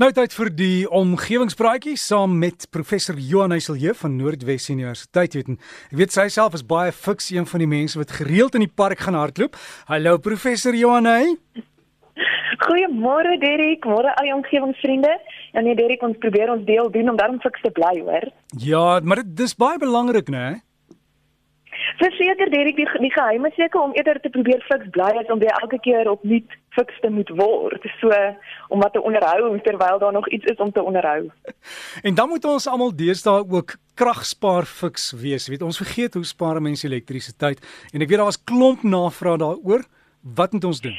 Nou tyd vir die omgewingspraatjie saam met professor Johan Heiselje van Noordwes Universiteit. Weet, ek weet sy self is baie fiks een van die mense wat gereeld in die park gaan hardloop. Hallo professor Johan. Goeiemôre Derek, môre al die omgewingsvriende. Ja nee Derek, ons probeer ons deel doen om daarom fiks te bly, hoor. Ja, maar dit is baie belangrik, né? Verseker Derek, die, die geheim is seker om eerder te probeer fiks bly as om weer elke keer opnuut fiks te moet word. So om wat te onderhou terwyl daar nog iets is om te onderhou. En dan moet ons almal deesdae ook kragspaar fiks wees. Weet ons vergeet hoe spaar mense elektrisiteit en ek weet daar was klomp navrae daaroor. Wat moet ons doen?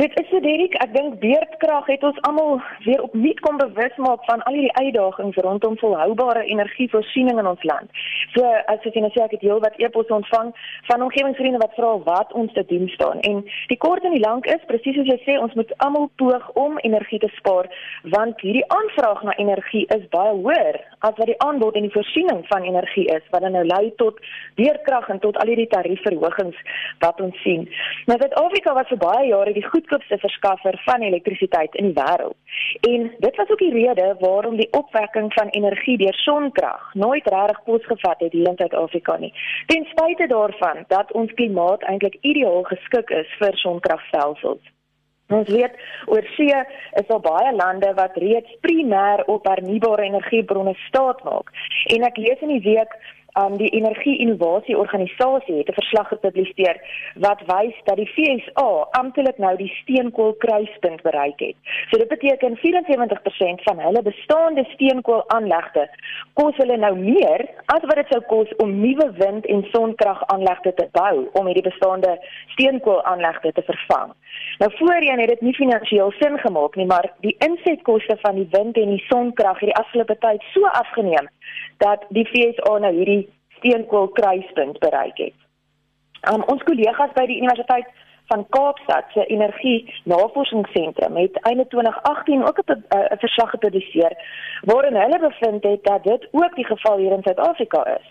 Dit is so Derek, ek dink beerdkrag het ons almal weer opnuut kom bewus maak van al hierdie uitdagings rondom volhoubare energievoorsiening in ons land. So as jy nou sê ek het heel wat e-posse ontvang van omgewingsvriende wat vra wat ons te doen staan. En die kort en die lank is presies soos jy sê, ons moet almal poog om energie te spaar want hierdie aanvraag na energie is baie hoër as wat die aanbod en die voorsiening van energie is wat dan nou lei tot beerdkrag en tot al hierdie tariefverhogings wat ons sien. Nou Suid-Afrika was vir baie jare die goed goedkoopste verskaffer van elektrisiteit in die wêreld. En dit was ook die rede waarom die opwekking van energie deur sonkrag nooit regtig posgevat het hier in Suid-Afrika nie. Ten spyte daarvan dat ons klimaat eintlik ideaal geskik is vir sonkragstelsels. Ons weet oor see is daar baie lande wat reeds primêr op hernubare energiebronne staat maak. En ek lees in die week um, die energie innovasie organisasie het 'n verslag gepubliseer wat wys dat die FSA amptelik nou die steenkool kruispunt bereik het. So dit beteken 74% van hulle bestaande steenkool aanlegte kos hulle nou meer as wat dit sou kos om nuwe wind- en sonkrag aanlegte te bou om hierdie bestaande steenkool aanlegte te vervang. Nou voorheen het dit nie finansiëel sin gemaak nie, maar die insetkoste van die wind en die sonkrag het die afgelope tyd so afgeneem dat die FSA nou hierdie steenkool kruispunt bereik het. Um, ons kollegas by die Universiteit van Kaapstad se energie navorsingsentrum het einde 2018 ook 'n verslag gepubliseer waarin hulle bevind het dat dit ook die geval hier in Suid-Afrika is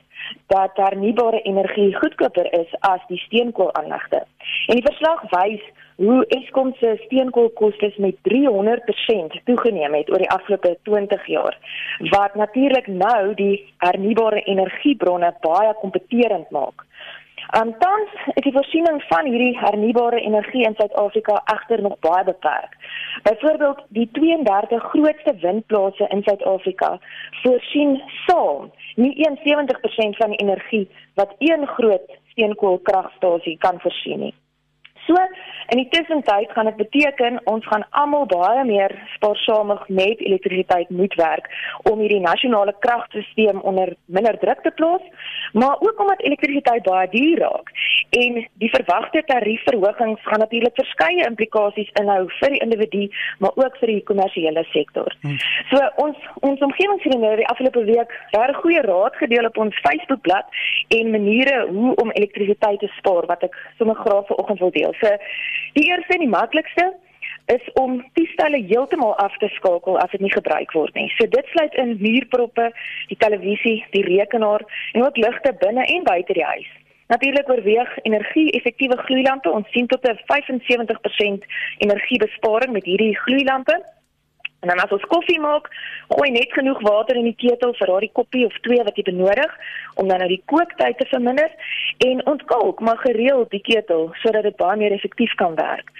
dat hernubare energie goedkoper is as die steenkoolaanlegte. En die verslag wys hoe Eskom se steenkoolkoste met 300% toegeneem het oor die afgelope 20 jaar wat natuurlik nou die hernubare energiebronne baie kompeterend maak. Um, tans is die voorsiening van hierdie hernubare energie in Suid-Afrika egter nog baie beperk. Byvoorbeeld, die 32 grootste windplase in Suid-Afrika voorsien saam nie 71% van die energie wat een groot steenkoolkragstasie kan voorsien nie. So, in die tussentyd gaan dit beteken ons gaan almal baie meer spaarsamig met elektrisiteit moet werk om hierdie nasionale kragstelsel onder minder druk te plaas, maar ook omdat elektrisiteit baie duur raak en die verwagte tariefverhogings gaan natuurlik verskeie implikasies inhou vir die individu, maar ook vir die kommersiële sektor. Hmm. So ons ons omgewingsvriende die afgelope week baie goeie raad gedeel op ons Facebookblad en maniere hoe om elektrisiteit te spaar wat ek sommer graag vanoggend wil deel. So die eerste en die maklikste is om toestelle heeltemal af te skakel as dit nie gebruik word nie. So dit sluit in muurproppe, die televisie, die rekenaar en ook ligte binne en buite die huis. Natuurlik oorweeg energie-effektiewe gloeilampe. Ons sien tot 'n 75% energiebesparing met hierdie gloeilampe. En dan as ons koffie maak, gooi net genoeg water in die ketel vir daardie koppie of twee wat jy benodig om dan nou die kooktyd te verminder en ontkalk maar gereeld die ketel sodat dit baie meer effektief kan werk.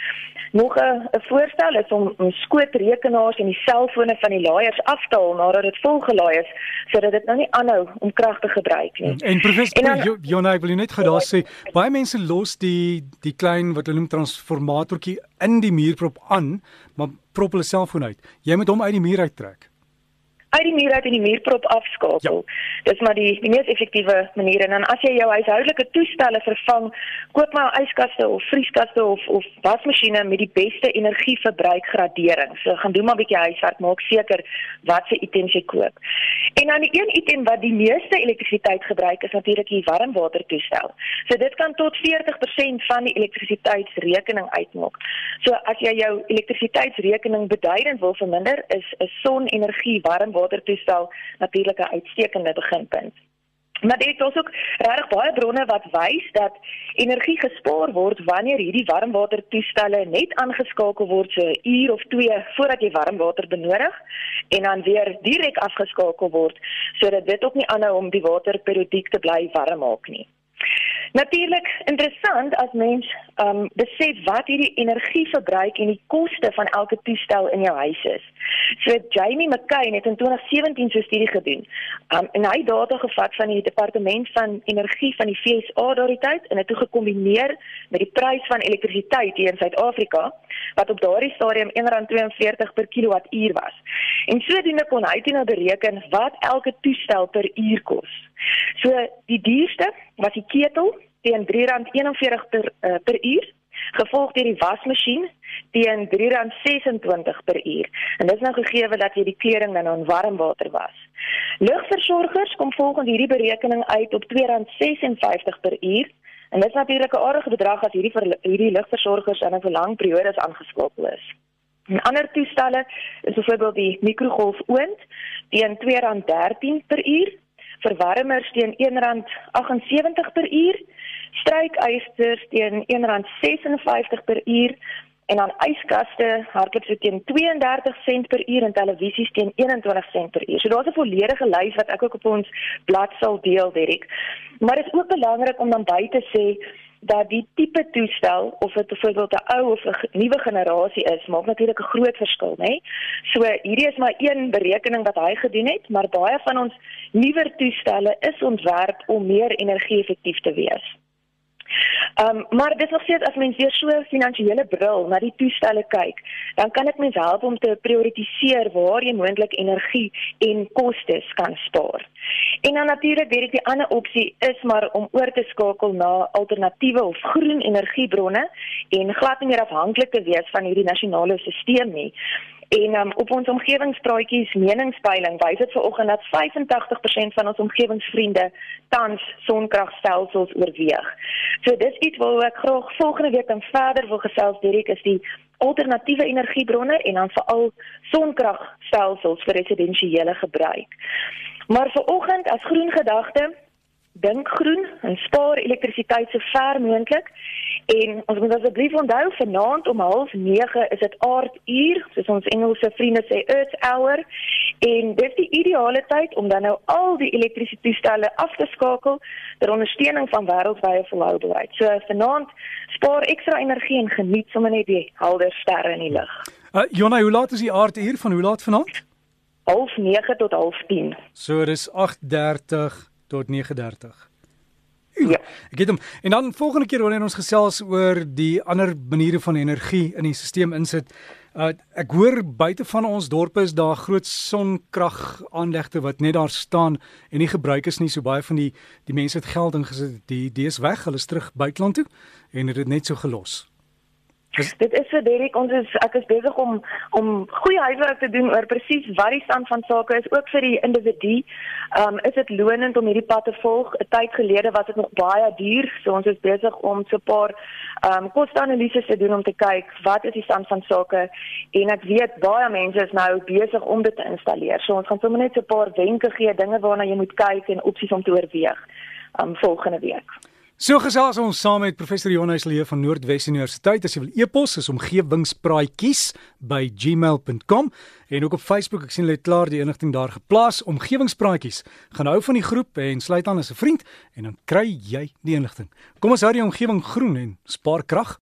Nog 'n voorstel is om om skootrekenaars en die selfone van die laaiers af te haal nadat dit volgelaai is sodat dit nou nie aanhou om krag te gebruik nie. En professor Jonah, ek wil net gou daar sê, baie mense los die die klein wat hulle noem transformatortjie in die muurprop aan, maar prop hulle selfoon uit. Jy moet hom uit die muur uittrek uit die muur uit en die muurprop afskakel. Ja. Dis maar die die mees effektiewe manier en dan as jy jou huishoudelike toestelle vervang, koop maar yskaste of vrieskaste of of wasmasjiene met die beste energieverbruik gradering. So gaan doen maar 'n bietjie huiswerk, maak seker wat se items jy koop. En dan die een item wat die meeste elektrisiteit gebruik is natuurlik die warmwatertoestel. So dit kan tot 40% van die elektrisiteitsrekening uitmaak. So as jy jou elektrisiteitsrekening beduidend wil verminder, is 'n sonenergie warm watertoestel natuurlik 'n uitstekende beginpunt. Maar dit is ook regtig baie bronne wat wys dat energie gespaar word wanneer hierdie warmwatertoestelle net aangeskakel word so 'n uur of 2 voordat jy warmwater benodig en dan weer direk afgeskakel word sodat dit ook nie aanhou om die water periodiek te bly warm maak nie. Natuurlik interessant as mens um besef wat hierdie energieverbruik en die koste van elke toestel in jou huis is. So Jamie McCain het in 2017 so 'n studie gedoen. Um en hy data gevat van die departement van energie van die FSA daardie tyd en dit toe gekombineer met die prys van elektrisiteit hier in Suid-Afrika wat op daardie stadium R1.42 per kilowattuur was. En sodoende kon hy dit nou bereken wat elke toestel per uur kos. So die duurste was die ketel teen R3.41 per uh, per uur, gevolg deur die wasmasjien teen R3.26 per uur. En dit is nou gegee dat jy die klering dan in warm water was. Lugversorgers kom volgens hierdie berekening uit op R2.56 per uur. En dit is natuurlik 'n aardige bedrag as hierdie hierdie lugversorgers aan 'n verlang periode aangeskakel is. En ander toestelle is byvoorbeeld die mikrogolfoond teen R2.13 per uur verwarmers teen R1.78 per uur, strykysters teen R1.56 per uur en dan yskaste hardloop so teen 32 sent per uur en televisies teen 21 sent per uur. So daar's 'n volledige lys wat ek ook op ons blad sal deel, Derek. Maar dit is ook belangrik om dan by te sê dat die tipe toestel of dit byvoorbeeld 'n ou of 'n nuwe generasie is, maak natuurlik 'n groot verskil, né? So hierdie is maar een berekening wat hy gedoen het, maar baie van ons nuwer toestelle is ontwerp om meer energie-effektief te wees. Ehm um, maar dis nog steeds as mens weer so finansiële bril na die toestelle kyk, dan kan dit mens help om te prioritiseer waar jy moontlik energie en kostes kan spaar. En dan natuurlik weet ek die ander opsie is maar om oor te skakel na alternatiewe of groen energiebronne en glad nie meer afhanklik te wees van hierdie nasionale stelsel nie. En um, op ons omgewingspraatjies meningspeiling wys dit vanoggend dat 85% van ons omgewingsvriende tans sonkragstelsels oorweeg. So dis iets waaroor ek graag volgende week dan verder wil gesels Dirk is die alternatiewe energiebronne en dan veral sonkragstelsels vir residensiële gebruik. Maar vanoggend as groen gedagte dink groen en spaar elektrisiteit so ver moontlik En ons moet asseblief onthou vanaand om 09:30 is dit aarduur, soos ons Engelse vriende sê Earth hour. En dis die ideale tyd om dan nou al die elektrisiteitstoestelle af te skakel ter ondersteuning van wêreldwye volhoubaarheid. So vanaand spaar ekstra energie en geniet sommer net die helder sterre in die lug. Uh Jonna, hoe laat is die aarduur van hoe laat vanaand? 09:30 tot 10:30. So dis 8:30 tot 9:30. Ja. Ek het hom. En dan volgende keer wanneer ons gesels oor die ander maniere van energie in die stelsel insit. Uh, ek hoor buite van ons dorpe is daar groot sonkragaanlegte wat net daar staan en nie gebruik is nie. So baie van die die mense het geld ingesit. Die is weg. Hulle is terug buiteland toe en het dit net so gelos. Is, dit is vir Derek ons is ek is besig om om goeie huiswerk te doen oor presies wat die stand van sake is ook vir die individu. Ehm um, is dit lonend om hierdie pad te volg? 'n Tyd gelede was dit nog baie duur, so ons is besig om so 'n paar ehm um, koste-analises te doen om te kyk wat is die stand van sake en ek weet baie mense is nou besig om dit te installeer. So ons gaan sommer net so 'n paar wenke gee, dinge waarna jy moet kyk en opsies om te oorweeg um, volgende week. So gesels ons saam met professor Jonas Lee van Noordwes Universiteit. As jy wil e-pos, is omgewingspraatjies by gmail.com en ook op Facebook. Ek sien hulle het klaar die inligting daar geplaas. Omgewingspraatjies. Gaan hou van die groep en sluit aan as 'n vriend en dan kry jy die inligting. Kom ons hou die omgewing groen en spaar krag.